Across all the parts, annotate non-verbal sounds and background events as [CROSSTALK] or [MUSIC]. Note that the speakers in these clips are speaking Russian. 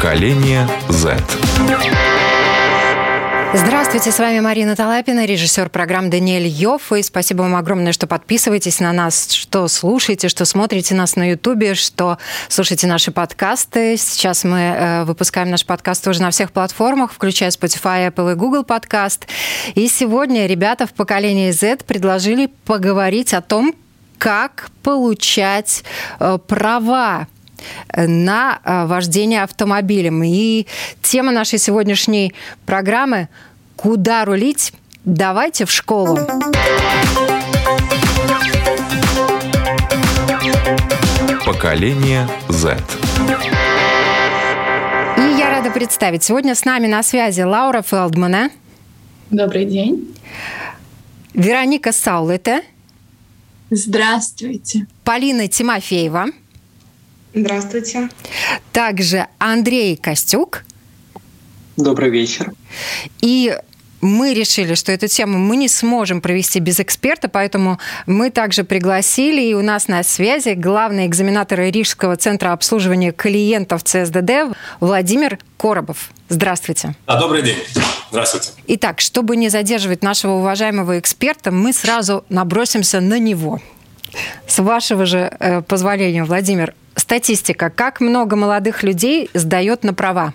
Поколение Z. Здравствуйте, с вами Марина Талапина, режиссер программы Даниэль Йофф. И спасибо вам огромное, что подписываетесь на нас, что слушаете, что смотрите нас на Ютубе, что слушаете наши подкасты. Сейчас мы э, выпускаем наш подкаст тоже на всех платформах, включая Spotify, Apple и Google подкаст. И сегодня ребята в поколении Z предложили поговорить о том, как получать э, права на э, вождение автомобилем. И тема нашей сегодняшней программы «Куда рулить? Давайте в школу». Поколение Z. И я рада представить. Сегодня с нами на связи Лаура Фелдмана. Добрый день. Вероника Саулете. Здравствуйте. Полина Тимофеева. Здравствуйте. Также Андрей Костюк. Добрый вечер. И мы решили, что эту тему мы не сможем провести без эксперта, поэтому мы также пригласили, и у нас на связи главный экзаменатор Рижского центра обслуживания клиентов ЦСДД Владимир Коробов. Здравствуйте. А, добрый день. Здравствуйте. Итак, чтобы не задерживать нашего уважаемого эксперта, мы сразу набросимся на него. С вашего же э, позволения, Владимир, статистика. Как много молодых людей сдает на права?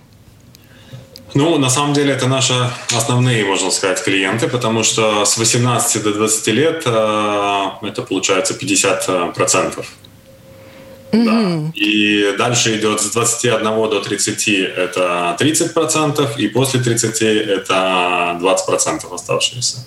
Ну, на самом деле, это наши основные, можно сказать, клиенты, потому что с 18 до 20 лет э, это получается 50 процентов. Mm-hmm. Да. И дальше идет с 21 до 30 это 30 процентов, и после 30 это 20 процентов оставшиеся.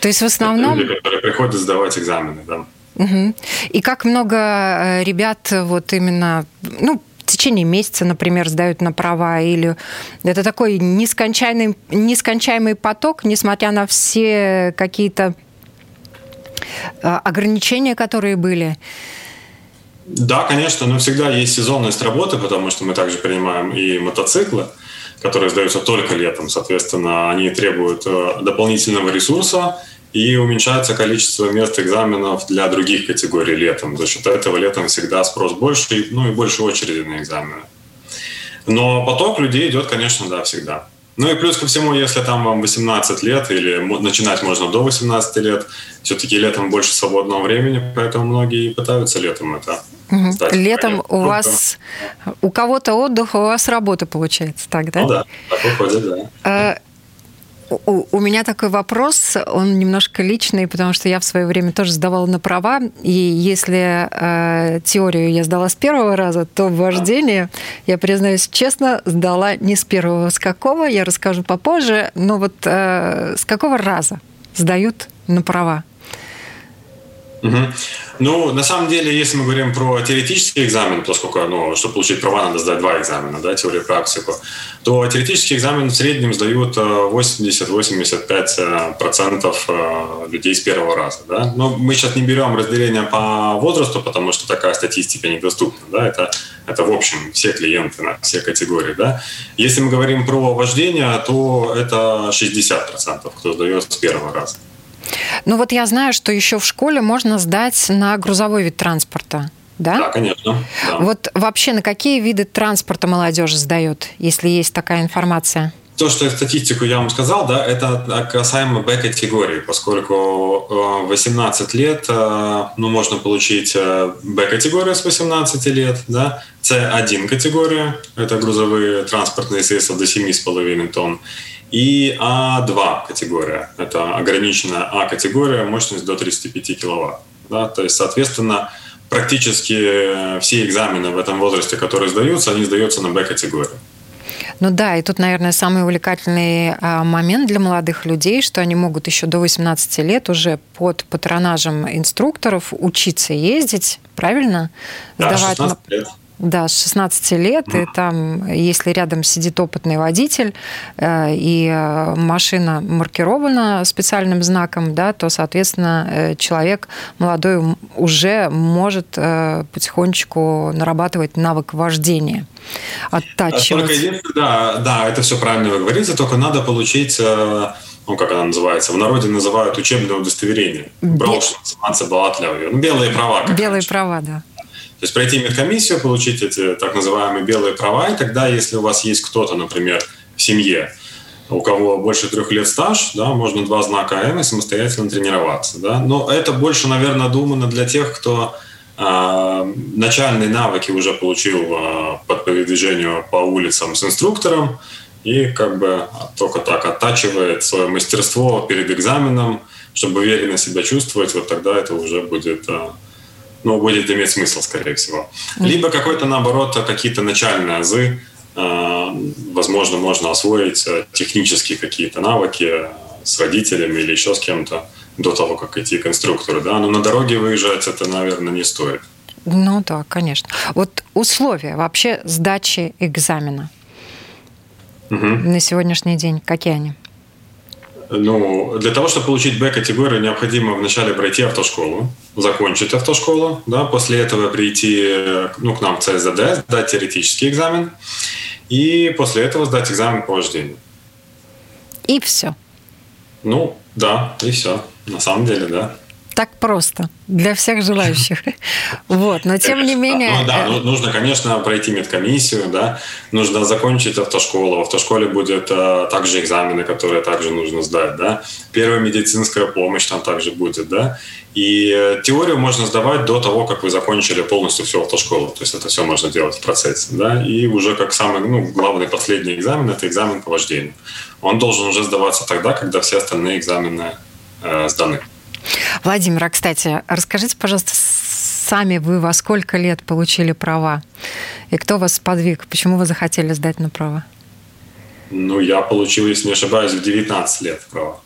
То есть в основном... Это люди, которые приходят сдавать экзамены, да. Угу. И как много э, ребят вот именно, ну, в течение месяца, например, сдают на права, или это такой нескончаемый, нескончаемый поток, несмотря на все какие-то э, ограничения, которые были? Да, конечно, но всегда есть сезонность работы, потому что мы также принимаем и мотоциклы, которые сдаются только летом. Соответственно, они требуют э, дополнительного ресурса, и уменьшается количество мест экзаменов для других категорий летом. За счет этого летом всегда спрос больше, ну и больше очереди на экзамены. Но поток людей идет, конечно, да, всегда. Ну и плюс ко всему, если там вам 18 лет или начинать можно до 18 лет, все-таки летом больше свободного времени, поэтому многие пытаются летом это угу. Летом у вас, у кого-то отдых, у вас работа получается, так, да? Ну да, так выходит, да. У, у меня такой вопрос, он немножко личный, потому что я в свое время тоже сдавала на права, и если э, теорию я сдала с первого раза, то вождение, я признаюсь честно, сдала не с первого, с какого, я расскажу попозже, но вот э, с какого раза сдают на права? Угу. Ну, на самом деле, если мы говорим про теоретический экзамен, поскольку, ну, чтобы получить права, надо сдать два экзамена, да, теорию и практику, то теоретический экзамен в среднем сдают 80-85% э, э, людей с первого раза, да. Но мы сейчас не берем разделение по возрасту, потому что такая статистика недоступна, да, это, это в общем все клиенты на все категории, да. Если мы говорим про вождение, то это 60%, кто сдает с первого раза. Ну вот я знаю, что еще в школе можно сдать на грузовой вид транспорта. Да? Да, конечно. Да. Вот вообще на какие виды транспорта молодежь сдает, если есть такая информация? То, что статистику я вам сказал, да, это касаемо Б-категории, поскольку 18 э, лет, э, ну, можно получить э, Б-категорию с 18 лет, да, С1 категория, это грузовые транспортные средства до 7,5 тонн, и А2 категория. Это ограниченная А-категория, мощность до 35 киловатт. Да? То есть, соответственно, практически все экзамены в этом возрасте, которые сдаются, они сдаются на Б-категорию. Ну да, и тут, наверное, самый увлекательный а, момент для молодых людей, что они могут еще до 18 лет уже под патронажем инструкторов учиться ездить, правильно? Да, Сдавать 16 лет. Да, с 16 лет, и там, если рядом сидит опытный водитель, э, и э, машина маркирована специальным знаком, да, то, соответственно, э, человек молодой уже может потихонечку нарабатывать навык вождения, оттачивать. Только да, да, это все правильно вы говорите, только надо получить ну, как она называется, в народе называют учебное удостоверение. Брош называется Балатлявью. Ну, белые права. Белые раньше. права, да. То есть пройти медкомиссию, получить эти так называемые белые права, и тогда, если у вас есть кто-то, например, в семье, у кого больше трех лет стаж, да, можно два знака М и самостоятельно тренироваться. Да? Но это больше, наверное, думано для тех, кто э, начальные навыки уже получил э, по передвижению по улицам с инструктором и как бы только так оттачивает свое мастерство перед экзаменом, чтобы уверенно себя чувствовать, вот тогда это уже будет э, ну, будет иметь смысл, скорее всего. Либо какой-то, наоборот, какие-то начальные азы, Э, возможно, можно освоить э, технические какие-то навыки с родителями или еще с кем-то до того, как идти к инструктору, да, но на дороге выезжать это, наверное, не стоит. Ну да, конечно. Вот условия вообще сдачи экзамена угу. на сегодняшний день, какие они? Ну, для того, чтобы получить Б-категорию, необходимо вначале пройти автошколу, закончить автошколу, да, после этого прийти ну, к нам в ЦСДД, сдать теоретический экзамен, и после этого сдать экзамен по вождению. И все. Ну, да, и все. На самом деле, да так просто для всех желающих. [LAUGHS] Вот, но тем не менее... Ну, да, ну, нужно, конечно, пройти медкомиссию, да, нужно закончить автошколу. В автошколе будет а, также экзамены, которые также нужно сдать, да. Первая медицинская помощь там также будет, да. И э, теорию можно сдавать до того, как вы закончили полностью всю автошколу. То есть это все можно делать в процессе, да. И уже как самый, ну, главный последний экзамен – это экзамен по вождению. Он должен уже сдаваться тогда, когда все остальные экзамены э, сданы. Владимир, а, кстати, расскажите, пожалуйста, сами вы во сколько лет получили права? И кто вас подвиг? Почему вы захотели сдать на права? Ну, я получил, если не ошибаюсь, в 19 лет права.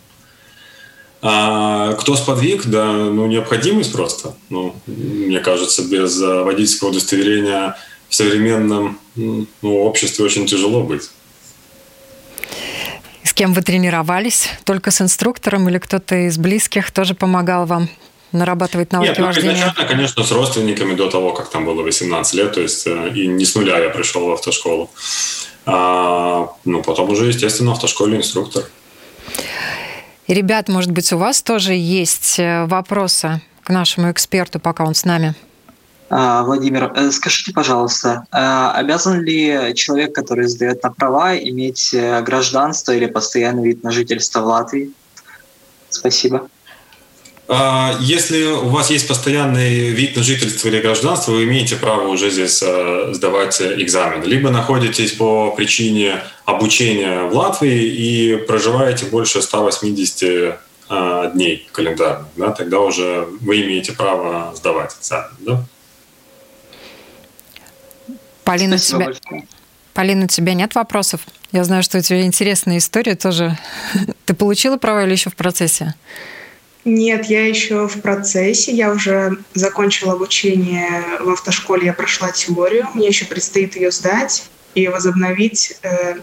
А кто сподвиг? Да, ну, необходимость просто. Ну, мне кажется, без водительского удостоверения в современном ну, обществе очень тяжело быть кем вы тренировались? Только с инструктором или кто-то из близких тоже помогал вам нарабатывать навыки Нет, ну, вождения? изначально, конечно, с родственниками до того, как там было 18 лет, то есть э, и не с нуля я пришел в автошколу. А, ну, потом уже, естественно, в автошколе инструктор. И, ребят, может быть, у вас тоже есть э, вопросы к нашему эксперту, пока он с нами? А, Владимир, э, скажите, пожалуйста, а, обязан ли человек, который сдает на права, иметь э, гражданство или постоянный вид на жительство в Латвии? Спасибо. А, если у вас есть постоянный вид на жительство или гражданство, вы имеете право уже здесь э, сдавать экзамен. Либо находитесь по причине обучения в Латвии и проживаете больше 180 дней календарных, да, тогда уже вы имеете право сдавать экзамен. Да? Полина, у тебя... Полина, у тебя нет вопросов? Я знаю, что у тебя интересная история тоже. [LAUGHS] Ты получила права или еще в процессе? Нет, я еще в процессе. Я уже закончила обучение в автошколе, я прошла теорию. Мне еще предстоит ее сдать и возобновить э,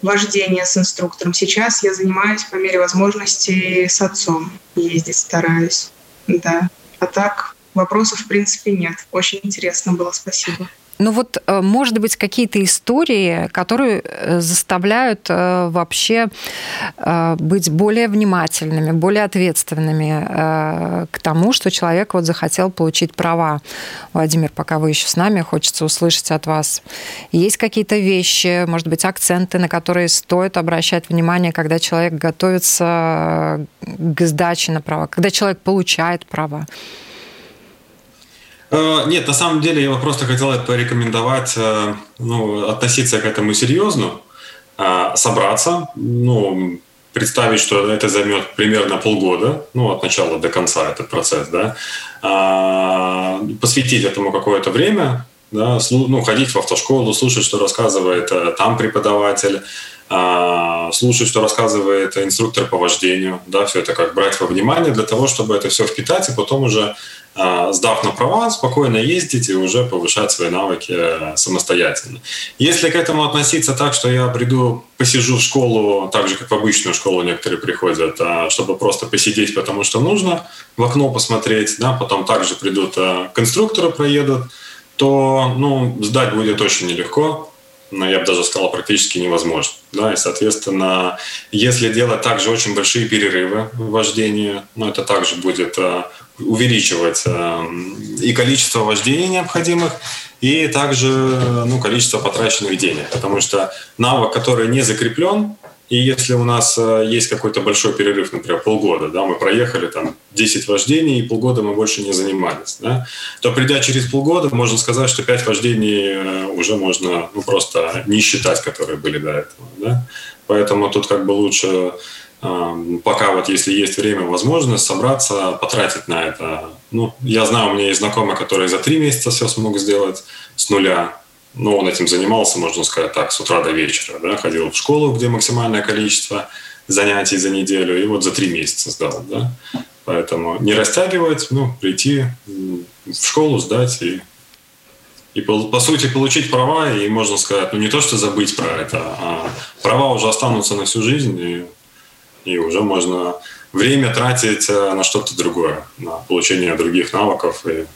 вождение с инструктором. Сейчас я занимаюсь по мере возможности с отцом. Ездить стараюсь. Да. А так вопросов в принципе нет. Очень интересно было. Спасибо. Ну вот, э, может быть, какие-то истории, которые э, заставляют э, вообще быть более внимательными, более ответственными к тому, что человек вот захотел получить права. Владимир, пока вы еще с нами, хочется услышать от вас. Есть какие-то вещи, может быть, акценты, на которые стоит обращать внимание, когда человек готовится к сдаче на права, когда человек получает права? Э, нет, на самом деле я бы просто хотел порекомендовать э, ну, относиться к этому серьезно, э, собраться, ну, представить, что это займет примерно полгода, ну, от начала до конца этот процесс, да, посвятить этому какое-то время, да, ну, ходить в автошколу, слушать, что рассказывает там преподаватель, слушать, что рассказывает инструктор по вождению, да, все это как брать во внимание для того, чтобы это все впитать и потом уже а, сдав на права, спокойно ездить и уже повышать свои навыки э, самостоятельно. Если к этому относиться так, что я приду, посижу в школу, так же, как в обычную школу некоторые приходят, а, чтобы просто посидеть, потому что нужно, в окно посмотреть, да, потом также придут а, к инструктору, проедут, то ну, сдать будет очень нелегко, ну, я бы даже сказал, практически невозможно. Да? И, соответственно, если делать также очень большие перерывы в вождении, ну, это также будет э, увеличивать и количество вождений необходимых, и также ну, количество потраченных денег. Потому что навык, который не закреплен, и если у нас э, есть какой-то большой перерыв, например, полгода, да, мы проехали там 10 вождений, и полгода мы больше не занимались, да, то придя через полгода, можно сказать, что 5 вождений э, уже можно ну, просто не считать, которые были до этого. Да. Поэтому тут как бы лучше э, пока вот если есть время, возможность собраться, потратить на это. Ну, я знаю, у меня есть знакомые, которые за три месяца все смогут сделать с нуля, но он этим занимался, можно сказать так, с утра до вечера. Да? Ходил в школу, где максимальное количество занятий за неделю, и вот за три месяца сдал. Да? Поэтому не растягивать, ну, прийти в школу, сдать и, и по, сути получить права, и можно сказать, ну не то, что забыть про это, а права уже останутся на всю жизнь, и, и уже можно время тратить э, на что-то другое, на получение других навыков и,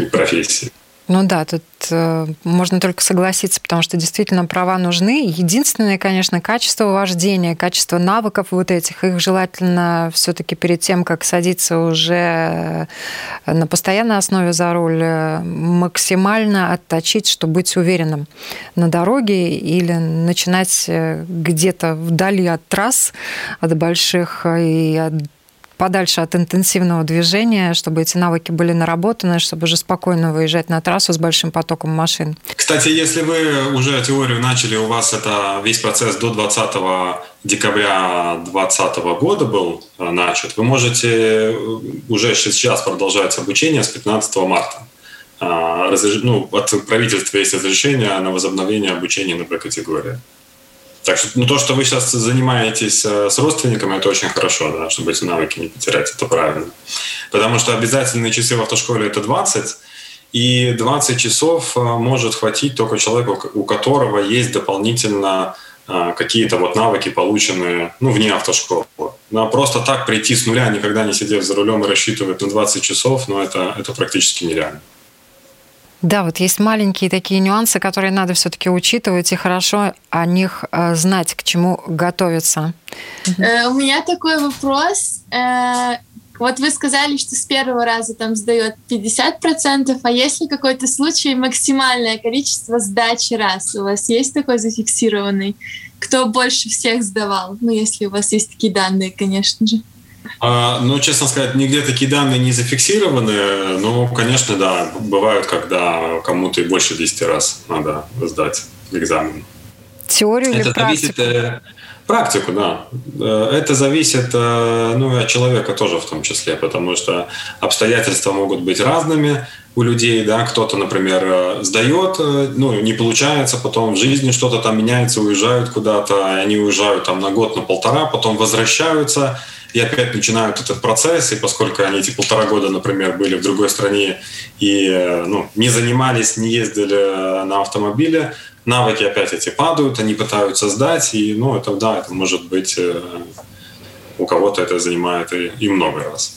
и профессий. Ну да, тут э, можно только согласиться, потому что действительно права нужны. Единственное, конечно, качество вождения, качество навыков вот этих, их желательно все-таки перед тем, как садиться уже э, на постоянной основе за руль, э, максимально отточить, чтобы быть уверенным на дороге или начинать э, где-то вдали от трасс, от больших и от подальше от интенсивного движения, чтобы эти навыки были наработаны, чтобы уже спокойно выезжать на трассу с большим потоком машин. Кстати, если вы уже теорию начали, у вас это весь процесс до 20 декабря 2020 года был э, начат, вы можете э, уже сейчас продолжать обучение с 15 марта. А, ну, от правительства есть разрешение на возобновление обучения на Б-категории. Так что ну, то, что вы сейчас занимаетесь э, с родственниками, это очень хорошо, да, чтобы эти навыки не потерять, это правильно. Потому что обязательные часы в автошколе это 20, и 20 часов э, может хватить только человеку, у которого есть дополнительно э, какие-то вот навыки, полученные ну, вне автошколы. Но просто так прийти с нуля, никогда не сидев за рулем и рассчитывать на 20 часов, ну, это, это практически нереально. Да, вот есть маленькие такие нюансы, которые надо все-таки учитывать и хорошо о них э, знать, к чему готовиться. Э, у меня такой вопрос. Э, вот вы сказали, что с первого раза там сдает 50%, а есть ли какой-то случай максимальное количество сдачи раз? У вас есть такой зафиксированный? Кто больше всех сдавал? Ну, если у вас есть такие данные, конечно же. А, ну, честно сказать, нигде такие данные не зафиксированы. Но, конечно, да, бывают, когда кому-то и больше 10 раз надо сдать экзамен. Теорию Это или практику? Зависит, э, практику, да. Э, это зависит э, ну, от человека тоже в том числе, потому что обстоятельства могут быть разными у людей, да, кто-то, например, сдает, ну, не получается, потом в жизни что-то там меняется, уезжают куда-то, они уезжают там на год, на полтора, потом возвращаются, и опять начинают этот процесс, и поскольку они эти полтора года, например, были в другой стране и ну, не занимались, не ездили на автомобиле, навыки опять эти падают, они пытаются сдать, и ну, это да, это может быть э, у кого-то это занимает и, и много раз.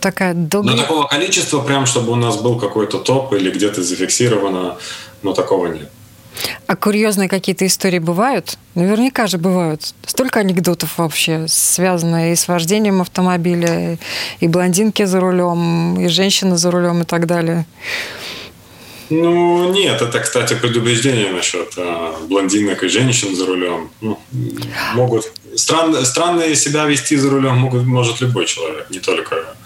Такая долгая... Но такого количества, прям чтобы у нас был какой-то топ или где-то зафиксировано, но такого нет. А курьезные какие-то истории бывают? Наверняка же бывают. Столько анекдотов вообще, связанные и с вождением автомобиля, и блондинки за рулем, и женщины за рулем и так далее. Ну, нет, это, кстати, предубеждение насчет а, блондинок и женщин за рулем. Ну, могут стран, странно себя вести за рулем могут, может любой человек, не только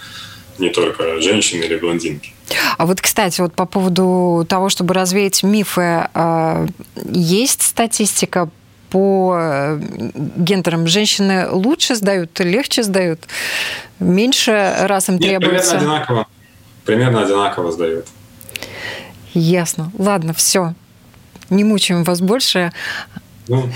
не только женщины или блондинки. А вот, кстати, вот по поводу того, чтобы развеять мифы, а, есть статистика по э, гендерам? Женщины лучше сдают, легче сдают, меньше раз им Нет, требуется? Примерно одинаково. Примерно одинаково сдают. Ясно. Ладно, все. Не мучаем вас больше. Ну,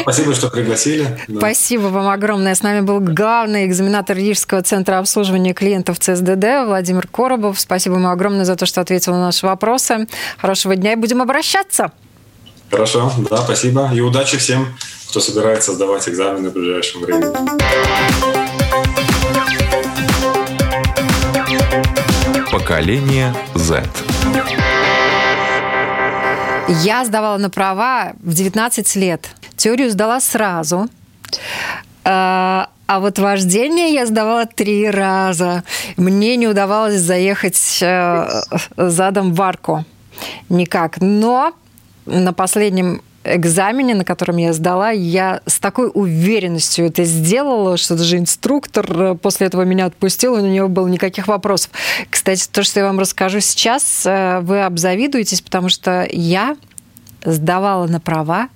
спасибо, что пригласили. Да. Спасибо вам огромное. С нами был главный экзаменатор Рижского центра обслуживания клиентов ЦСДД Владимир Коробов. Спасибо ему огромное за то, что ответил на наши вопросы. Хорошего дня и будем обращаться. Хорошо, да, спасибо. И удачи всем, кто собирается сдавать экзамены в ближайшем времени. Поколение Z. Я сдавала на права в 19 лет. Теорию сдала сразу. А, а вот вождение я сдавала три раза. Мне не удавалось заехать э, задом в арку. Никак. Но на последнем экзамене, на котором я сдала, я с такой уверенностью это сделала, что даже инструктор э, после этого меня отпустил, и у него было никаких вопросов. Кстати, то, что я вам расскажу сейчас, э, вы обзавидуетесь, потому что я сдавала на права,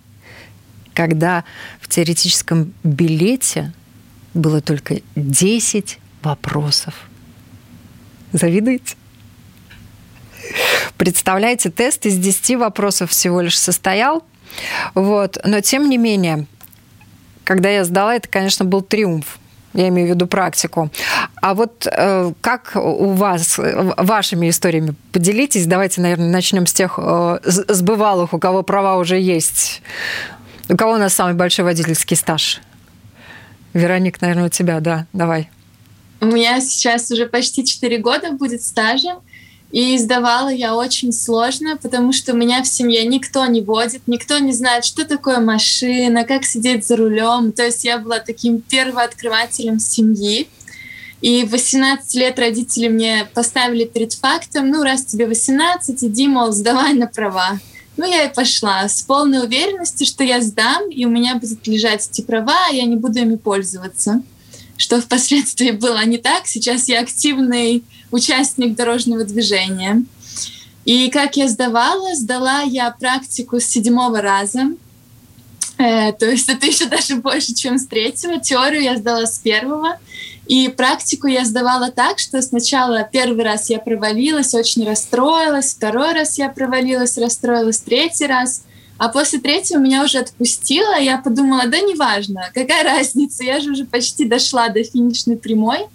когда в теоретическом билете было только 10 вопросов. Завидуете? Представляете, тест из 10 вопросов всего лишь состоял. Вот. Но тем не менее, когда я сдала, это, конечно, был триумф. Я имею в виду практику. А вот э, как у вас, вашими историями поделитесь? Давайте, наверное, начнем с тех э, с у кого права уже есть. У кого у нас самый большой водительский стаж? Вероник, наверное, у тебя, да, давай. У меня сейчас уже почти 4 года будет стажа. И сдавала я очень сложно, потому что у меня в семье никто не водит, никто не знает, что такое машина, как сидеть за рулем. То есть я была таким первооткрывателем семьи. И в 18 лет родители мне поставили перед фактом, ну, раз тебе 18, иди, мол, сдавай на права. Ну, я и пошла с полной уверенностью, что я сдам, и у меня будет лежать эти права, а я не буду ими пользоваться. Что впоследствии было не так. Сейчас я активный участник дорожного движения. И как я сдавала, сдала я практику с седьмого раза. Э, то есть это еще даже больше, чем с третьего. Теорию я сдала с первого. И практику я сдавала так, что сначала первый раз я провалилась, очень расстроилась, второй раз я провалилась, расстроилась, третий раз. А после третьего меня уже отпустило, я подумала, да неважно, какая [LAUGHS] разница, я же уже почти дошла до финишной прямой.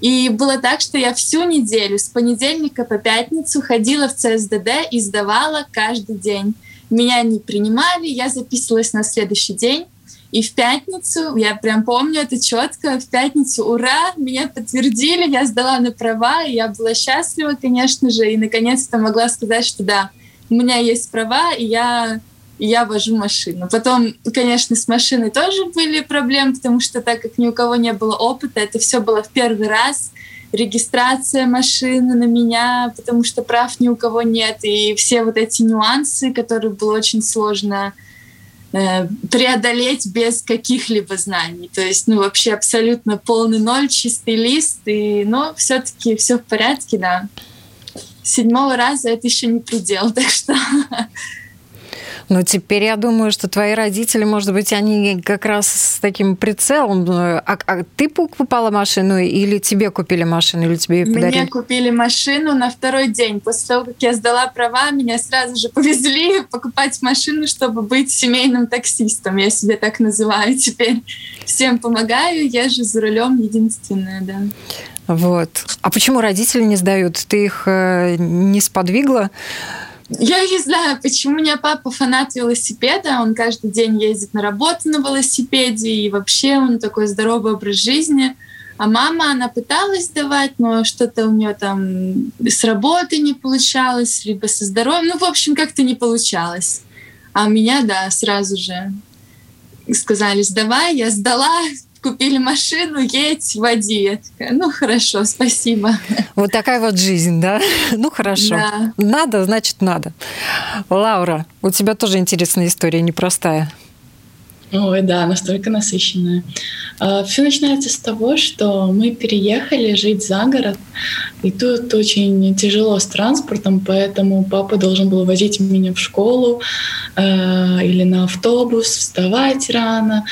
И было так, что я всю неделю, с понедельника по пятницу, ходила в ЦСДД и сдавала каждый день. Меня не принимали, я записывалась на следующий день. И в пятницу, я прям помню это четко, в пятницу, ура, меня подтвердили, я сдала на права, и я была счастлива, конечно же, и наконец-то могла сказать, что да, у меня есть права, и я я вожу машину. Потом, конечно, с машиной тоже были проблемы, потому что так как ни у кого не было опыта, это все было в первый раз. Регистрация машины на меня, потому что прав ни у кого нет. И все вот эти нюансы, которые было очень сложно э, преодолеть без каких-либо знаний. То есть, ну, вообще абсолютно полный ноль, чистый лист. И, но все-таки все в порядке, да. седьмого раза это еще не предел, [LAUGHS] так что Но теперь я думаю, что твои родители, может быть, они как раз с таким прицелом. А, а ты покупала машину или тебе купили машину, или тебе ее подарили? Мне купили машину на второй день. После того, как я сдала права, меня сразу же повезли [LAUGHS] покупать машину, чтобы быть семейным таксистом. Я себя так называю теперь. Всем помогаю, езжу за рулем единственная, да. Вот. А почему родители не сдают? Ты их э, не сподвигла? Я не знаю, почему у меня папа фанат велосипеда, он каждый день ездит на работу на велосипеде, и вообще он такой здоровый образ жизни. А мама, она пыталась давать, но что-то у нее там с работы не получалось, либо со здоровьем. Ну, в общем, как-то не получалось. А у меня, да, сразу же сказали, сдавай, я сдала, купили машину, едь, води. Я такая, ну хорошо, спасибо. Вот такая вот жизнь, да? [LAUGHS] Ну хорошо. Да. Надо, значит надо. Лаура, у тебя тоже интересная история, непростая. Ой, да, настолько насыщенная. А, Все начинается с того, что мы переехали жить за город, и тут очень тяжело с транспортом, поэтому папа должен был возить меня в школу э, или на автобус, вставать рано.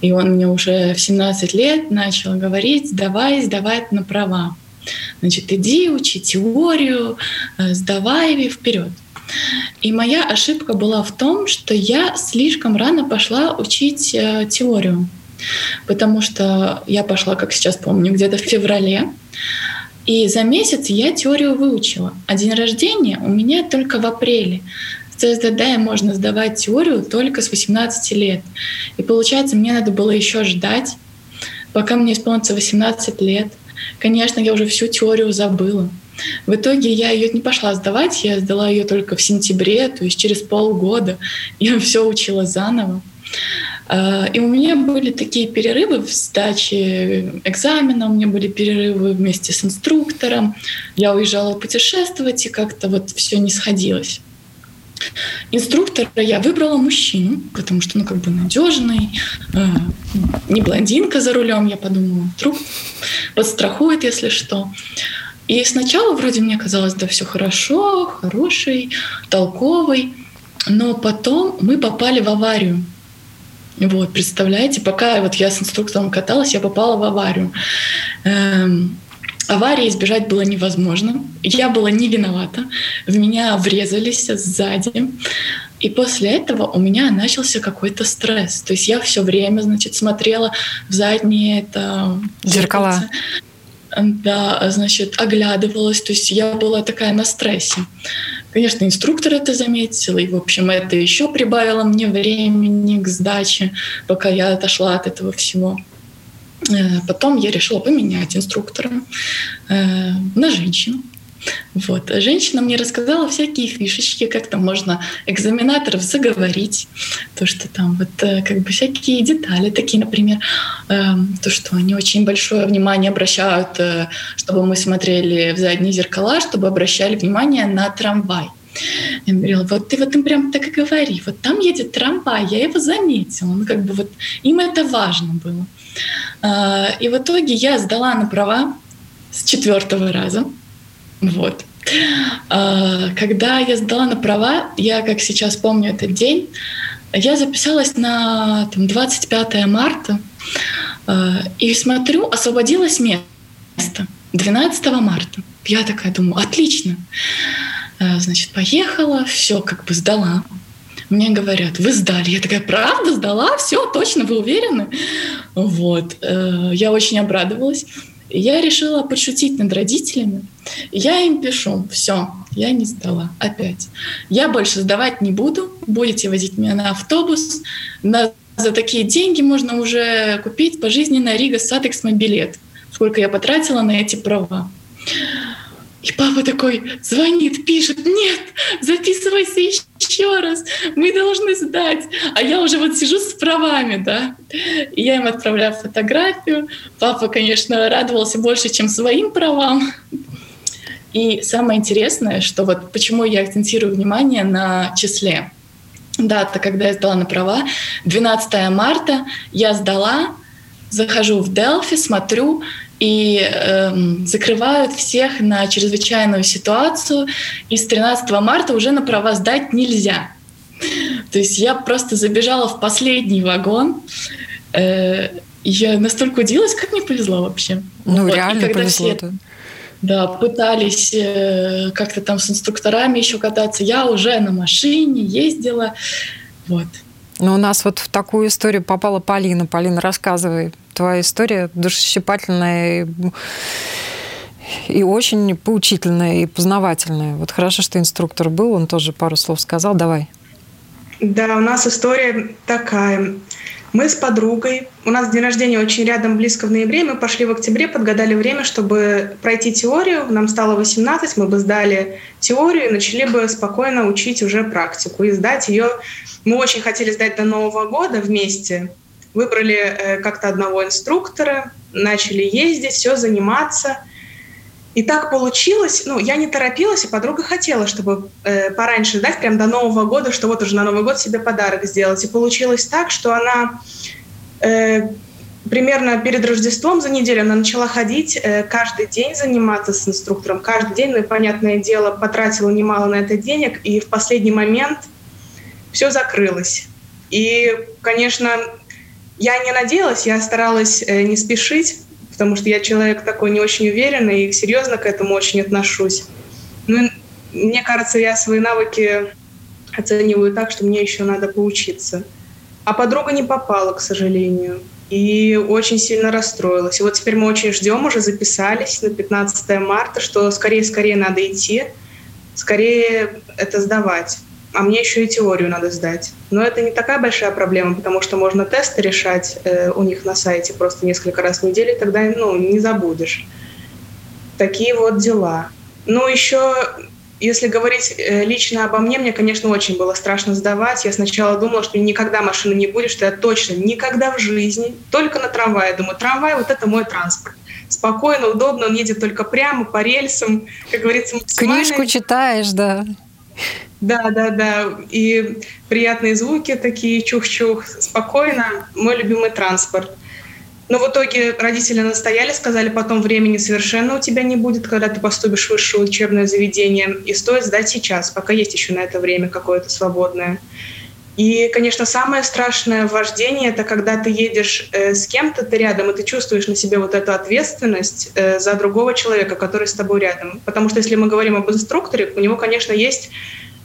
И он мне уже в 17 лет начал говорить, давай сдавай на права. Значит, иди, учи теорию, э, сдавай вперед. И моя ошибка была в том, что я слишком рано пошла учить э, теорию, потому что я пошла, как сейчас помню, где-то в феврале, и за месяц я теорию выучила. А день рождения у меня только в апреле. В ЦСДД можно сдавать теорию только с 18 лет. И получается, мне надо было еще ждать, пока мне исполнится 18 лет. Конечно, я уже всю теорию забыла. В итоге я ее не пошла сдавать, я сдала ее только в сентябре, то есть через полгода [LAUGHS] я все учила заново. А, и у меня были такие перерывы в сдаче экзамена, у меня были перерывы вместе с инструктором. Я уезжала путешествовать, и как-то вот все не сходилось. Инструктора я выбрала мужчину, потому что, ну, как бы надежный, э, не блондинка за рулем, я подумала, вдруг подстрахует, если что. И сначала вроде мне казалось, да, все хорошо, хороший, толковый, но потом мы попали в аварию. Вот, представляете, пока вот я с инструктором каталась, я попала в аварию. Эм, аварии избежать было невозможно. Я была не виновата. В меня врезались сзади. И после этого у меня начался какой-то стресс. То есть я все время, значит, смотрела в задние это зеркала. Да, значит, оглядывалась. То есть я была такая на стрессе. Конечно, инструктор это заметил, и, в общем, это еще прибавило мне времени к сдаче, пока я отошла от этого всего. Э, потом я решила поменять инструктора э, на женщину. Вот. Женщина мне рассказала всякие фишечки, как там можно экзаменаторов заговорить, то, что там вот э, как бы всякие детали такие, например, то, что они очень большое внимание обращают, чтобы мы смотрели в задние зеркала, чтобы обращали внимание на трамвай. Я говорила, вот ты вот им прям так и говори, вот там едет трамвай, я его заметила, ну как бы вот им это важно было. А, и в итоге я сдала на права с четвертого раза. Вот. А, когда я сдала на права, я, как сейчас помню этот день, я записалась на там, 25 марта а, и смотрю, освободилось место 12 марта. Я такая думаю, отлично. Значит, поехала, все как бы сдала. Мне говорят, вы сдали. Я такая, правда, сдала? Все, точно, вы уверены? Вот. Э, я очень обрадовалась. Я решила подшутить над родителями. Я им пишу, все, я не сдала опять. Я больше сдавать не буду, будете возить меня на автобус. На, за такие деньги можно уже купить пожизненно Рига Сатекс билет. Сколько я потратила на эти права. И папа такой звонит, пишет, нет, записывайся еще раз, мы должны сдать. А я уже вот сижу с правами, да. И я им отправляю фотографию. Папа, конечно, радовался больше, чем своим правам. И самое интересное, что вот почему я акцентирую внимание на числе. Дата, когда я сдала на права, 12 марта я сдала, захожу в Delphi, смотрю, и э, закрывают всех на чрезвычайную ситуацию. И с 13 марта уже на права сдать нельзя. То есть я просто забежала в последний вагон. Э, я настолько удивилась, как мне повезло вообще. Ну, вот. реально повезло. Все, да, пытались э, как-то там с инструкторами еще кататься. Я уже на машине ездила. Вот. Но у нас вот в такую историю попала Полина. Полина, рассказывай. Твоя история душесчипательная и, и очень поучительная и познавательная. Вот хорошо, что инструктор был, он тоже пару слов сказал. Давай. Да, у нас история такая. Мы с подругой, у нас день рождения очень рядом, близко в ноябре, мы пошли в октябре, подгадали время, чтобы пройти теорию. Нам стало 18, мы бы сдали теорию и начали бы спокойно учить уже практику. И сдать ее мы очень хотели сдать до Нового года вместе. Выбрали э, как-то одного инструктора, начали ездить, все заниматься – и так получилось, ну, я не торопилась, и подруга хотела, чтобы э, пораньше дать, прям до Нового года, что вот уже на Новый год себе подарок сделать. И получилось так, что она э, примерно перед Рождеством за неделю она начала ходить, э, каждый день заниматься с инструктором, каждый день, ну и, понятное дело, потратила немало на это денег, и в последний момент все закрылось. И, конечно, я не надеялась, я старалась э, не спешить, потому что я человек такой не очень уверенный и серьезно к этому очень отношусь. Ну, мне кажется, я свои навыки оцениваю так, что мне еще надо поучиться. А подруга не попала, к сожалению, и очень сильно расстроилась. И вот теперь мы очень ждем, уже записались на 15 марта, что скорее-скорее надо идти, скорее это сдавать а мне еще и теорию надо сдать. Но это не такая большая проблема, потому что можно тесты решать э, у них на сайте просто несколько раз в неделю, тогда ну, не забудешь. Такие вот дела. Ну, еще если говорить э, лично обо мне, мне, конечно, очень было страшно сдавать. Я сначала думала, что никогда машины не будет, что я точно никогда в жизни, только на трамвае. Думаю, трамвай — вот это мой транспорт. Спокойно, удобно, он едет только прямо по рельсам, как говорится, максимально... Книжку читаешь, да. Да, да, да. И приятные звуки такие, чух-чух, спокойно. Мой любимый транспорт. Но в итоге родители настояли, сказали, потом времени совершенно у тебя не будет, когда ты поступишь в высшее учебное заведение, и стоит сдать сейчас, пока есть еще на это время какое-то свободное. И, конечно, самое страшное в вождении — это когда ты едешь э, с кем-то, ты рядом, и ты чувствуешь на себе вот эту ответственность э, за другого человека, который с тобой рядом. Потому что если мы говорим об инструкторе, у него, конечно, есть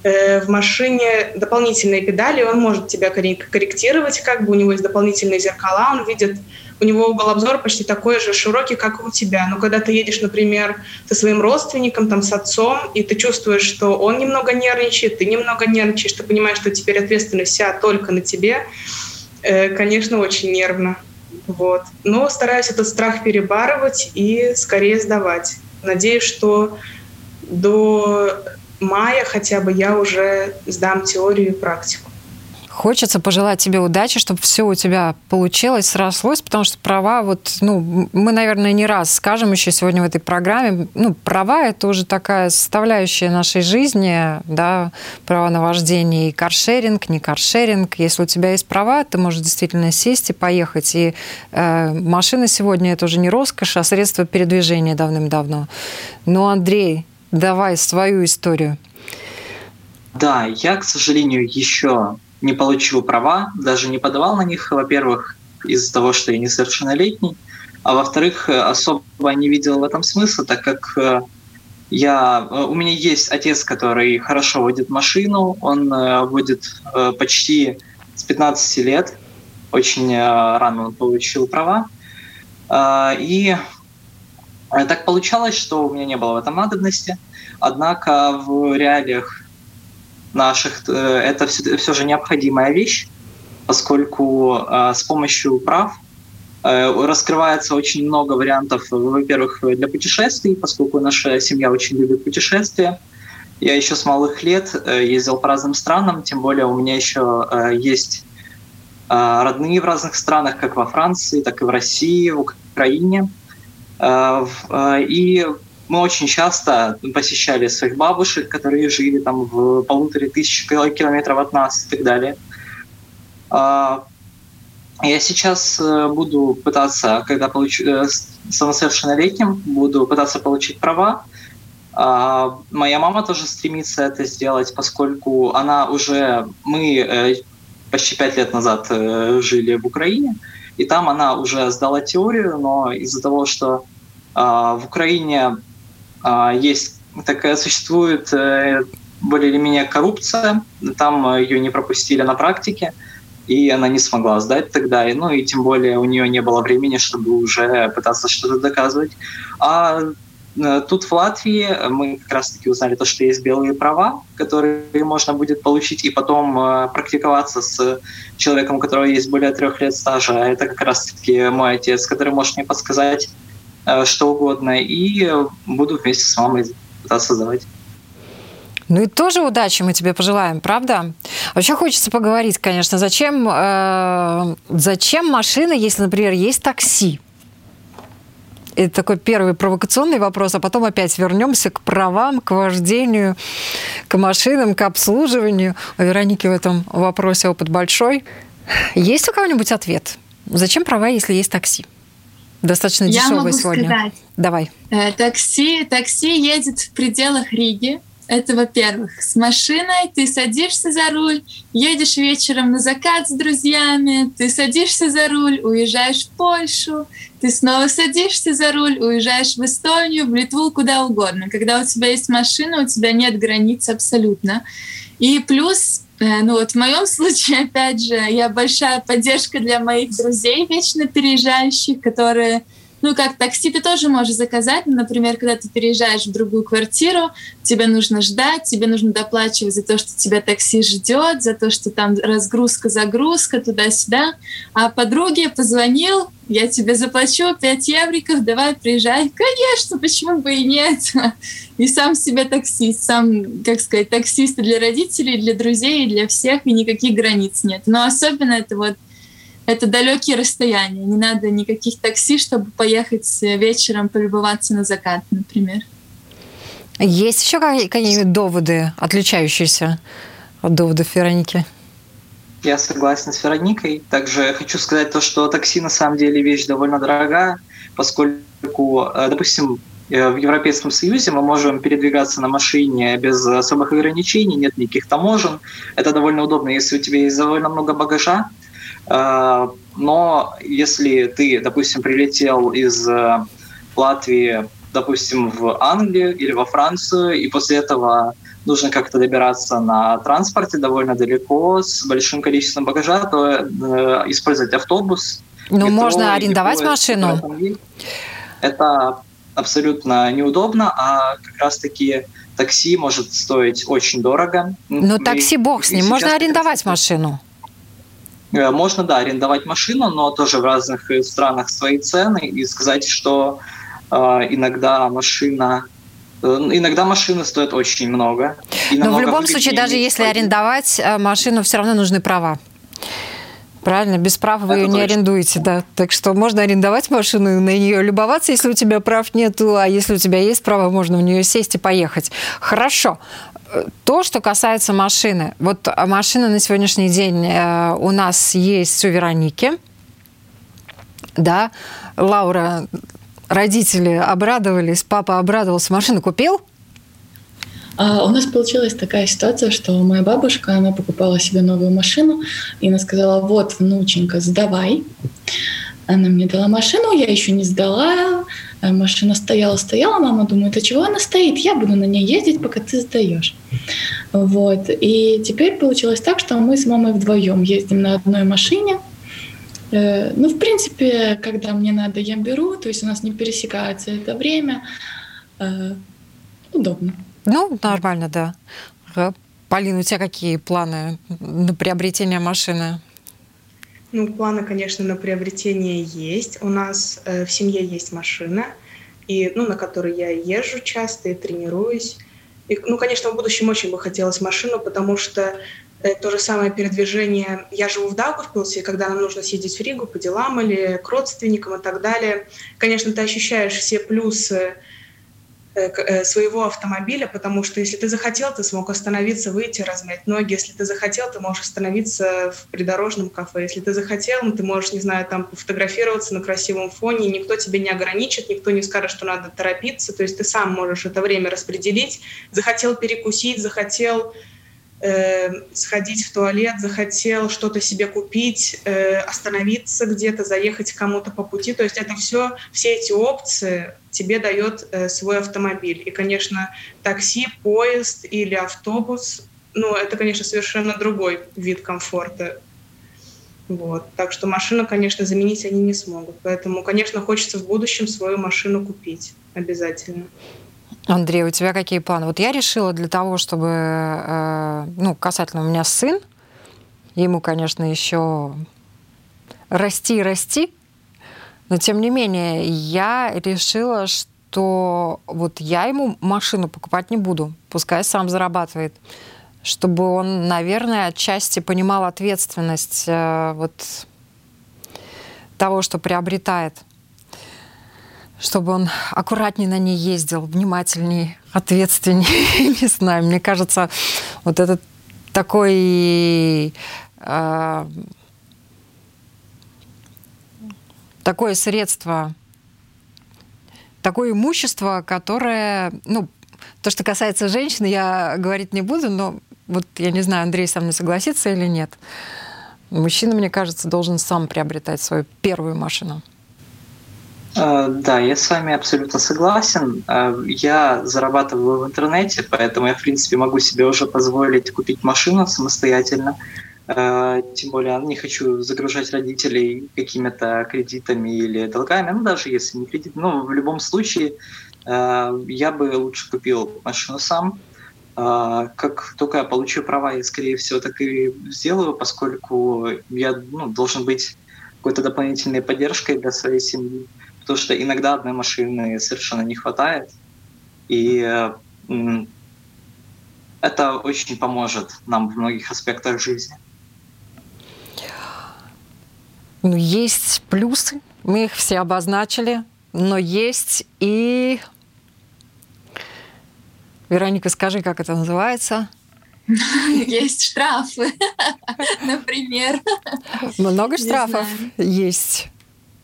э, в машине дополнительные педали, он может тебя корректировать, как бы у него есть дополнительные зеркала, он видит у него угол обзора почти такой же широкий, как у тебя. Но когда ты едешь, например, со своим родственником, там, с отцом, и ты чувствуешь, что он немного нервничает, ты немного нервничаешь, ты понимаешь, что теперь ответственность вся только на тебе, э, конечно, очень нервно. Вот. Но стараюсь этот страх перебарывать и скорее сдавать. Надеюсь, что до мая хотя бы я уже сдам теорию и практику. Хочется пожелать тебе удачи, чтобы все у тебя получилось, срослось, потому что права, вот, ну, мы, наверное, не раз скажем еще сегодня в этой программе, ну, права — это уже такая составляющая нашей жизни, да, права на вождение и каршеринг, не каршеринг. Если у тебя есть права, ты можешь действительно сесть и поехать. И э, машина сегодня — это уже не роскошь, а средство передвижения давным-давно. Ну, Андрей, давай свою историю. Да, я, к сожалению, еще не получил права, даже не подавал на них, во-первых, из-за того, что я несовершеннолетний, а во-вторых, особо не видел в этом смысла, так как э, я, э, у меня есть отец, который хорошо водит машину, он э, водит почти с 15 лет, очень рано он получил права, и так получалось, что у меня не было в этом надобности, однако в реалиях наших, э, это все, все же необходимая вещь, поскольку э, с помощью прав э, раскрывается очень много вариантов, во-первых, для путешествий, поскольку наша семья очень любит путешествия. Я еще с малых лет ездил по разным странам, тем более у меня еще есть родные в разных странах, как во Франции, так и в России, в Украине. И мы очень часто посещали своих бабушек, которые жили там в полуторы тысячи километров от нас и так далее. А, я сейчас э, буду пытаться, когда получу э, самосовершеннолетним, буду пытаться получить права. А, моя мама тоже стремится это сделать, поскольку она уже... Мы э, почти пять лет назад жили в Украине, и там она уже сдала теорию, но из-за того, что а, в Украине а, есть такая существует э, более или менее коррупция, там ее не пропустили на практике, и она не смогла сдать тогда, ну и тем более у нее не было времени, чтобы уже пытаться что-то доказывать. А э, тут в Латвии мы как раз-таки узнали то, что есть белые права, которые можно будет получить и потом э, практиковаться с человеком, у которого есть более трех лет стажа. Это как раз-таки мой отец, который может мне подсказать, Э, что угодно, и буду вместе с мамой пытаться создавать. Ну и тоже удачи мы тебе пожелаем, правда? Вообще хочется поговорить, конечно, зачем, э, зачем машина, если, например, есть такси? Это такой первый провокационный вопрос, а потом опять вернемся к правам, к вождению, к машинам, к обслуживанию. У Вероники в этом вопросе опыт большой. Есть у кого-нибудь ответ? Зачем права, если есть такси? Достаточно дешевый Я могу сегодня. Сказать. Давай. Э, такси, такси едет в пределах Риги. Это, во-первых, с машиной ты садишься за руль, едешь вечером на закат с друзьями, ты садишься за руль, уезжаешь в Польшу, ты снова садишься за руль, уезжаешь в Эстонию, в Литву, куда угодно. Когда у тебя есть машина, у тебя нет границ абсолютно. И плюс Э, ну вот в моем [LAUGHS] случае, опять же, я большая поддержка для моих друзей, вечно переезжающих, которые ну, как такси ты тоже можешь заказать. Ну, например, когда ты переезжаешь в другую квартиру, тебе нужно ждать, тебе нужно доплачивать за то, что тебя такси ждет, за то, что там разгрузка, загрузка, туда-сюда. А подруге позвонил, я тебе заплачу 5 евриков, давай приезжай. Конечно, почему бы и нет? И сам себе таксист, сам, как сказать, таксист для родителей, для друзей, для всех, и никаких границ нет. Но особенно это вот это далекие расстояния. Не надо никаких такси, чтобы поехать вечером полюбоваться на закат, например. Есть еще какие-нибудь доводы, отличающиеся от доводов Вероники? Я согласен с Вероникой. Также хочу сказать то, что такси на самом деле вещь довольно дорогая, поскольку, э, допустим, э, в Европейском Союзе мы можем передвигаться на машине без особых ограничений, нет никаких таможен. Это довольно удобно, если у тебя есть довольно много багажа. Э, но если ты, допустим, прилетел из Латвии, допустим, в Англию или во Францию, и после этого нужно как-то добираться на транспорте довольно далеко, с большим количеством багажа, то э, использовать автобус. Ну, метро, можно арендовать машину. Это абсолютно неудобно, а как раз-таки такси может стоить очень дорого. Ну, такси бог с ним. Можно арендовать машину. Э, можно, да, арендовать машину, но тоже в разных странах свои цены. И сказать, что э, иногда машина Э, иногда машины стоят очень много. Но в любом случае, даже если арендовать э, машину, все равно нужны права. Правильно, без прав вы Это ее не точно. арендуете, да. Так что можно арендовать машину и на нее любоваться, если у тебя прав нету, а если у тебя есть право, можно в нее сесть и поехать. Хорошо. То, что касается машины. Вот машина на сегодняшний день э, у нас есть у Вероники. Да, Лаура родители обрадовались, папа обрадовался, машину купил? А у нас получилась такая ситуация, что моя бабушка, она покупала себе новую машину, и она сказала, вот, внученька, сдавай. Она мне дала машину, я еще не сдала, э, машина стояла, стояла, мама думает, а чего она стоит? Я буду на ней ездить, пока ты сдаешь. Вот. И теперь получилось так, что мы с мамой вдвоем ездим на одной машине, Э, ну, в принципе, когда мне надо, я беру, то есть у нас не пересекается это время. Э, удобно. Ну, нормально, да. Полина, у тебя какие планы на приобретение машины? Ну, планы, конечно, на приобретение есть. У нас э, в семье есть машина, и, ну, на которой я езжу часто и тренируюсь. И, ну, конечно, в будущем очень бы хотелось машину, потому что Э, то же самое передвижение. Я живу в Даугавпилсе, когда нам нужно съездить в Ригу по делам или к родственникам и так далее. Конечно, ты ощущаешь все плюсы своего автомобиля, потому что если ты захотел, ты смог остановиться, выйти, размять ноги. Если ты захотел, ты можешь остановиться в придорожном кафе. Если ты захотел, ну, ты можешь, не знаю, там пофотографироваться на красивом фоне, никто тебя не ограничит, никто не скажет, что надо торопиться. То есть ты сам можешь это время распределить. Захотел перекусить, захотел э, сходить в туалет, захотел что-то себе купить, э, остановиться где-то, заехать кому-то по пути. То есть это все, все эти опции тебе дает э, свой автомобиль. И, конечно, такси, поезд или автобус, ну, это, конечно, совершенно другой вид комфорта. Вот. Так что машину, конечно, заменить они не смогут. Поэтому, конечно, хочется в будущем свою машину купить обязательно. Андрей, у тебя какие планы? Вот я решила для того, чтобы, э, ну, касательно у меня сын, ему, конечно, еще расти и расти, но тем не менее я решила, что вот я ему машину покупать не буду, пускай сам зарабатывает, чтобы он, наверное, отчасти понимал ответственность э, вот того, что приобретает чтобы он аккуратнее на ней ездил, внимательней, ответственнее. [LAUGHS] Не знаю, мне кажется, вот этот такой э, такое средство, такое имущество, которое, ну, то, что касается женщин, я говорить не буду, но вот я не знаю, Андрей со мной согласится или нет. Мужчина, мне кажется, должен сам приобретать свою первую машину. Э, да, я с вами абсолютно согласен. Э, я зарабатываю в интернете, поэтому я, в принципе, могу себе уже позволить купить машину самостоятельно. Э, тем более не хочу загружать родителей какими-то кредитами или долгами, ну даже если не кредит, но в любом случае я бы лучше купил машину сам. Как только я получу права, я, скорее всего, так и сделаю, поскольку я ну, должен быть какой-то дополнительной поддержкой для своей семьи, потому что иногда одной машины совершенно не хватает, и это очень поможет нам в многих аспектах жизни. Ну, есть плюсы, мы их все обозначили, но есть и... Вероника, скажи, как это называется? [LAUGHS] Есть штрафы, [LAUGHS] например. Много штрафов есть.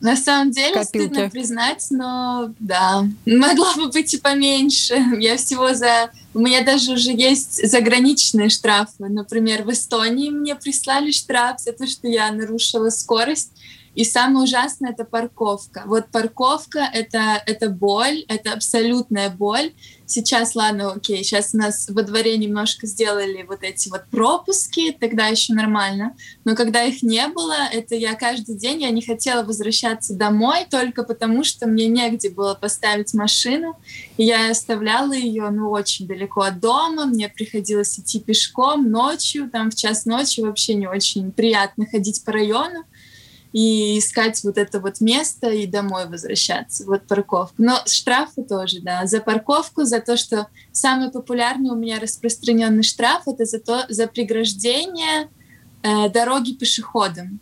На самом деле, Копилки. стыдно признать, но да, могла бы быть и поменьше. Я всего за... У меня даже уже есть заграничные штрафы. Например, в Эстонии мне прислали штраф за то, что я нарушила скорость и самое ужасное — это парковка. Вот парковка — это, это боль, это абсолютная боль. Сейчас, ладно, окей, сейчас у нас во дворе немножко сделали вот эти вот пропуски, тогда еще нормально. Но когда их не было, это я каждый день, я не хотела возвращаться домой только потому, что мне негде было поставить машину. И я оставляла ее, ну, очень далеко от дома, мне приходилось идти пешком ночью, там в час ночи вообще не очень приятно ходить по району и искать вот это вот место и домой возвращаться, вот парковку. Но штрафы тоже, да, за парковку, за то, что самый популярный у меня распространенный штраф это за то, за преграждение э, дороги пешеходам.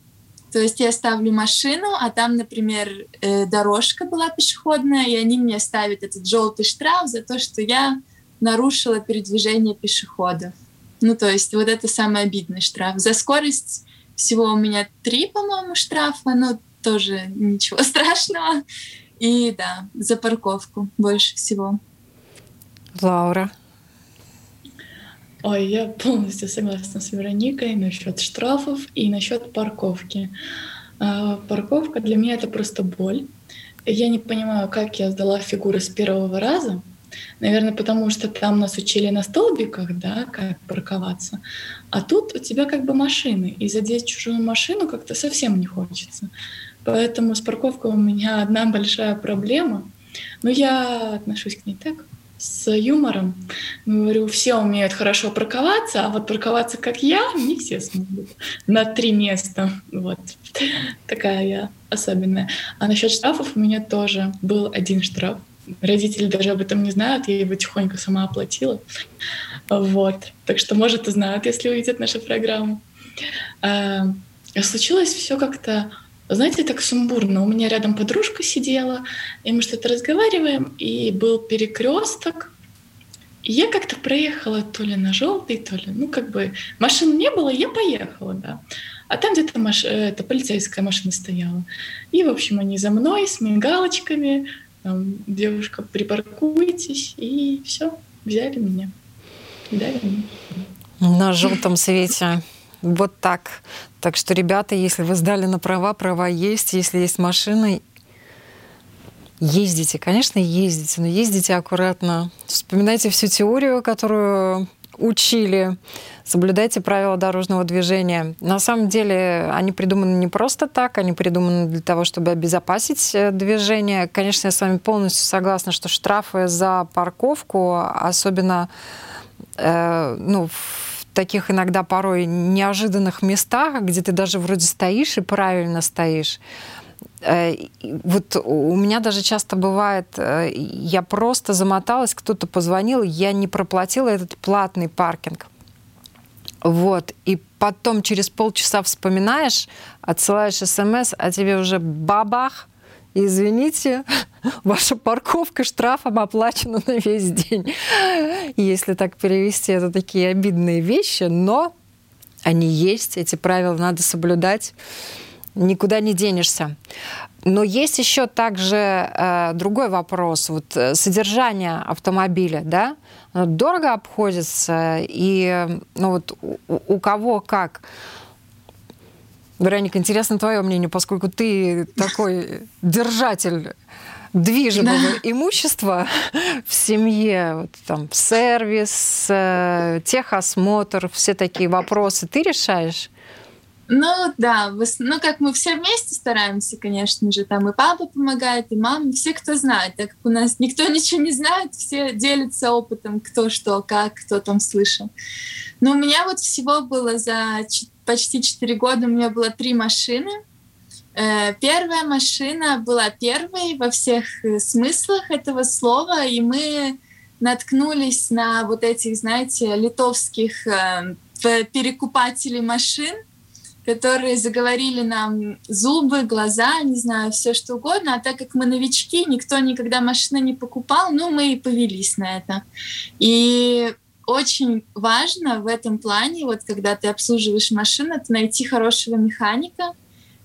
То есть я ставлю машину, а там, например, э, дорожка была пешеходная, и они мне ставят этот желтый штраф за то, что я нарушила передвижение пешеходов. Ну, то есть вот это самый обидный штраф. За скорость всего у меня три, по-моему, штрафа, но тоже ничего [LAUGHS] страшного. И да, за парковку больше всего. Лаура. Ой, я полностью согласна с Вероникой насчет штрафов и насчет парковки. А, парковка для меня это просто боль. Я не понимаю, как я сдала фигуры с первого раза, Наверное, потому что там нас учили на столбиках, да, как парковаться. А тут у тебя как бы машины, и задеть чужую машину как-то совсем не хочется. Поэтому с парковкой у меня одна большая проблема. Но я отношусь к ней так, с юмором. Говорю, все умеют хорошо парковаться, а вот парковаться как я не все смогут. На три места. Вот. Такая я особенная. А насчет штрафов у меня тоже был один штраф Родители даже об этом не знают, я его тихонько сама оплатила. Вот. Так что, может, и знают, если увидят нашу программу. А, случилось все как-то, знаете, так сумбурно. У меня рядом подружка сидела, и мы что-то разговариваем, и был перекресток. И я как-то проехала то ли на желтый, то ли, ну, как бы машин не было, я поехала, да. А там где-то маш... Э, это полицейская машина стояла. И, в общем, они за мной с мигалочками, там, девушка, припаркуйтесь, и все, взяли меня. Дали мне. На желтом свете. Вот так. Так что, ребята, если вы сдали на права, права есть. Если есть машина, ездите. Конечно, ездите, но ездите аккуратно. Вспоминайте всю теорию, которую учили соблюдайте правила дорожного движения. На самом деле они придуманы не просто так, они придуманы для того, чтобы обезопасить э, движение. Конечно, я с вами полностью согласна, что штрафы за парковку, особенно э, ну, в таких иногда порой неожиданных местах, где ты даже вроде стоишь и правильно стоишь, вот у меня даже часто бывает, э, я просто замоталась, кто-то позвонил, я не проплатила этот платный паркинг. Вот. И потом через полчаса вспоминаешь, отсылаешь смс, а тебе уже бабах, извините, [LAUGHS] ваша парковка штрафом оплачена на весь день. [LAUGHS] Если так перевести, это такие обидные вещи, но они есть, эти правила надо соблюдать, никуда не денешься. Но есть еще также э, другой вопрос. Вот э, содержание автомобиля, да, дорого обходится, и ну вот у, у кого как. Вероника, интересно твое мнение, поскольку ты такой держатель движимого да. имущества [LAUGHS] в семье, вот, там, сервис, э, техосмотр, все такие вопросы ты решаешь? Ну да, ну как мы все вместе стараемся, конечно же, там и папа помогает, и мама, все, кто знает, так как у нас никто [LAUGHS] ничего не знает, все делятся опытом, кто что, как, кто там слышал. Но у меня вот всего было за почти 4 года, у меня было три машины. Э, первая машина была первой во всех э, смыслах этого слова, и мы наткнулись на вот этих, знаете, литовских э, перекупателей машин, которые заговорили нам зубы, глаза, не знаю, все что угодно. А так как мы новички, никто никогда машины не покупал, ну, мы и повелись на это. И очень важно в этом плане, вот когда ты обслуживаешь машину, это найти хорошего механика,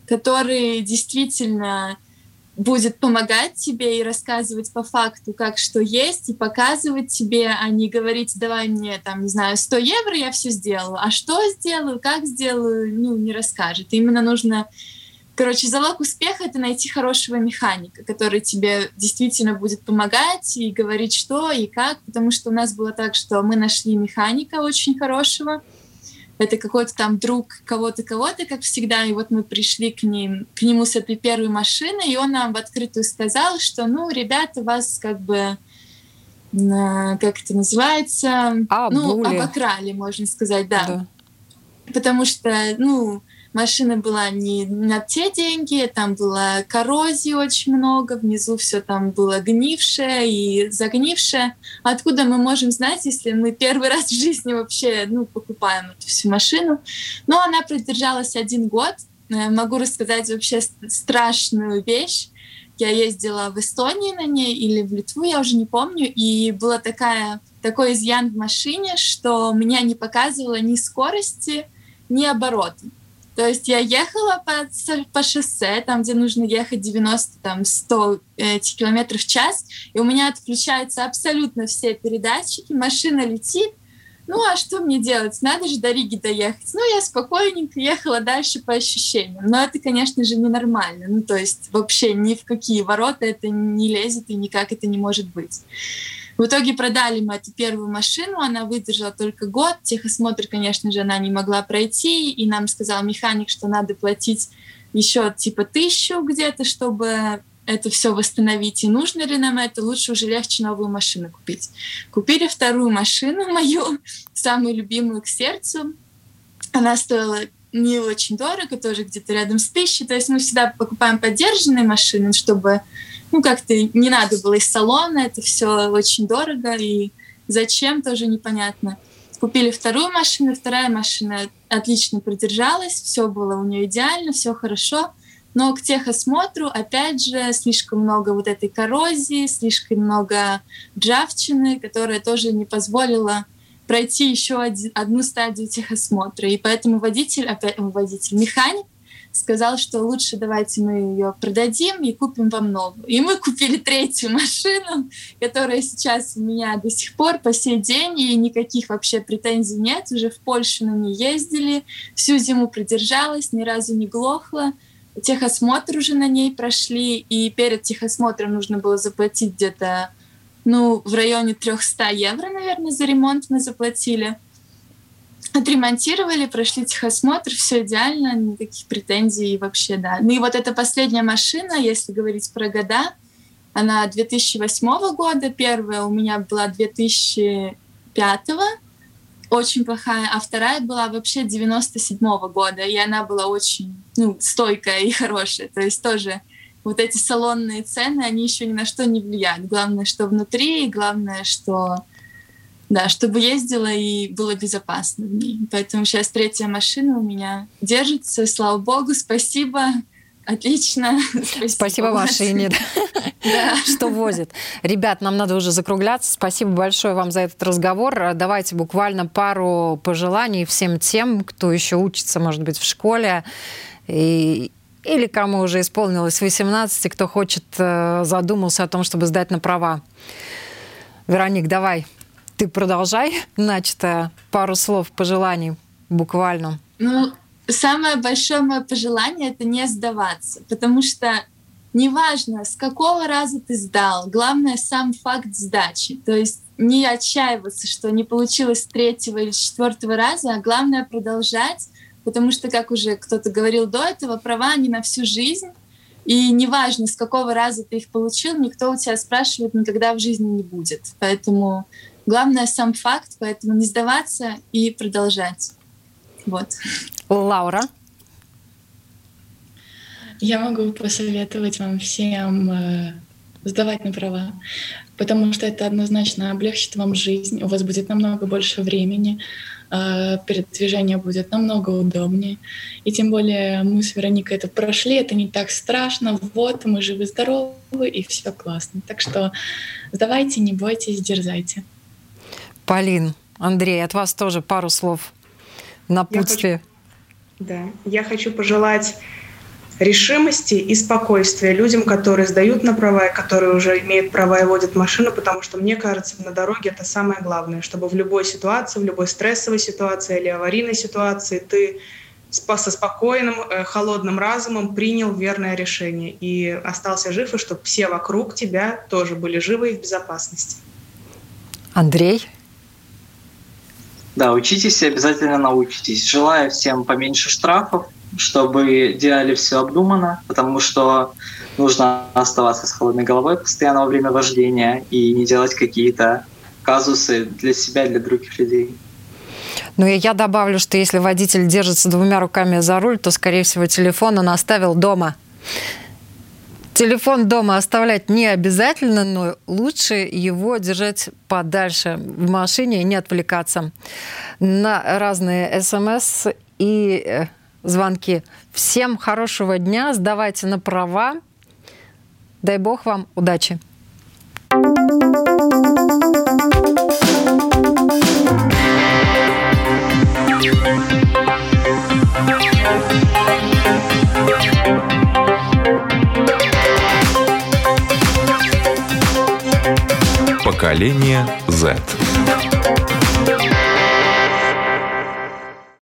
который действительно будет помогать тебе и рассказывать по факту, как что есть, и показывать тебе, а не говорить, давай мне, там, не знаю, 100 евро, я все сделаю. А что сделаю, как сделаю, ну, не расскажет. Именно нужно... Короче, залог успеха — это найти хорошего механика, который тебе действительно будет помогать и говорить, что и как, потому что у нас было так, что мы нашли механика очень хорошего — это какой-то там друг кого-то, кого-то, как всегда. И вот мы пришли к, ним, к нему с этой первой машины, и он нам в открытую сказал, что, ну, ребята, вас как бы как это называется, а, ну, обокрали, можно сказать, да. да. Потому что, ну, машина была не на те деньги, там было коррозии очень много, внизу все там было гнившее и загнившее. Откуда мы можем знать, если мы первый [LAUGHS] раз в жизни вообще ну, покупаем эту всю машину? Но она продержалась один год. Э, могу рассказать вообще страшную вещь. Я ездила в Эстонии на ней или в Литву, я уже не помню, и была такая, такой изъян в машине, что меня не показывало ни скорости, ни обороты. То есть я ехала по, по шоссе, там, где нужно ехать 90, там, 100 э, километров в час, и у меня отключаются абсолютно все передатчики, машина летит, ну а что мне делать? Надо же до Риги доехать. Ну, я спокойненько ехала дальше по ощущениям. Но это, конечно же, ненормально. Ну, то есть вообще ни в какие ворота это не лезет и никак это не может быть. В итоге продали мы эту первую машину, она выдержала только год. Техосмотр, конечно же, она не могла пройти, и нам сказал механик, что надо платить еще типа тысячу где-то, чтобы это все восстановить, и нужно ли нам это, лучше уже легче новую машину купить. Купили вторую машину [LAUGHS] мою, самую любимую к сердцу. Она стоила не очень дорого, тоже где-то рядом с тысячей. То есть мы всегда покупаем поддержанные машины, чтобы ну, как-то не надо было из салона, это все очень дорого, и зачем, тоже непонятно. Купили вторую машину, вторая машина отлично продержалась, все было у нее идеально, все хорошо, но к техосмотру, опять же, слишком много вот этой коррозии, слишком много джавчины, которая тоже не позволила пройти еще один, одну стадию техосмотра. И поэтому водитель, опять водитель, механик сказал, что лучше давайте мы ее продадим и купим вам новую. И мы купили третью машину, которая сейчас у меня до сих пор по сей день, и никаких вообще претензий нет. Уже в Польшу на ней ездили, всю зиму продержалась, ни разу не глохла. Техосмотр уже на ней прошли, и перед техосмотром нужно было заплатить где-то ну, в районе 300 евро, наверное, за ремонт мы заплатили отремонтировали, прошли техосмотр, все идеально, никаких претензий вообще, да. Ну и вот эта последняя машина, если говорить про года, она 2008 года, первая у меня была 2005 очень плохая, а вторая была вообще 97 -го года, и она была очень ну, стойкая и хорошая. То есть тоже вот эти салонные цены, они еще ни на что не влияют. Главное, что внутри, и главное, что да, чтобы ездила и было безопасно в ней. Поэтому сейчас третья машина у меня держится, слава богу, спасибо. Отлично. [LAUGHS] Спасибо, Спасибо машине, да. [LAUGHS] что возит. Ребят, нам надо уже закругляться. Спасибо большое вам за этот разговор. Давайте буквально пару пожеланий всем тем, кто еще учится, может быть, в школе, и, или кому уже исполнилось 18, кто хочет, э, задумался о том, чтобы сдать на права. Вероник, давай. Ты продолжай [LAUGHS] начатое пару слов пожеланий буквально. Ну, самое большое мое пожелание — это не сдаваться, потому что неважно, с какого раза ты сдал, главное сам факт сдачи. То есть не отчаиваться, что не получилось с третьего или четвертого раза, а главное продолжать, потому что, как уже кто-то говорил до этого, права они на всю жизнь, и неважно, с какого раза ты их получил, никто у тебя спрашивать никогда в жизни не будет. Поэтому главное сам факт, поэтому не сдаваться и продолжать. Вот. Лаура? Я могу посоветовать вам всем э, сдавать на права, потому что это однозначно облегчит вам жизнь, у вас будет намного больше времени, э, передвижение будет намного удобнее. И тем более мы с Вероникой это прошли, это не так страшно, вот мы живы-здоровы, и все классно. Так что сдавайте, не бойтесь, дерзайте. Полин, Андрей, от вас тоже пару слов напутствие. Да, я хочу пожелать решимости и спокойствия людям, которые сдают на права и которые уже имеют права и водят машину, потому что, мне кажется, на дороге это самое главное, чтобы в любой ситуации, в любой стрессовой ситуации или аварийной ситуации ты со спокойным, э, холодным разумом принял верное решение и остался жив, и чтобы все вокруг тебя тоже были живы и в безопасности. Андрей? Да, учитесь и обязательно научитесь. Желаю всем поменьше штрафов, чтобы делали все обдуманно, потому что нужно оставаться с холодной головой постоянно во время вождения и не делать какие-то казусы для себя для других людей. Ну я добавлю, что если водитель держится двумя руками за руль, то, скорее всего, телефон он оставил дома. Телефон дома оставлять не обязательно, но лучше его держать подальше в машине и не отвлекаться на разные смс и э, звонки. Всем хорошего дня, сдавайте на права. Дай бог вам удачи. Поколение Z.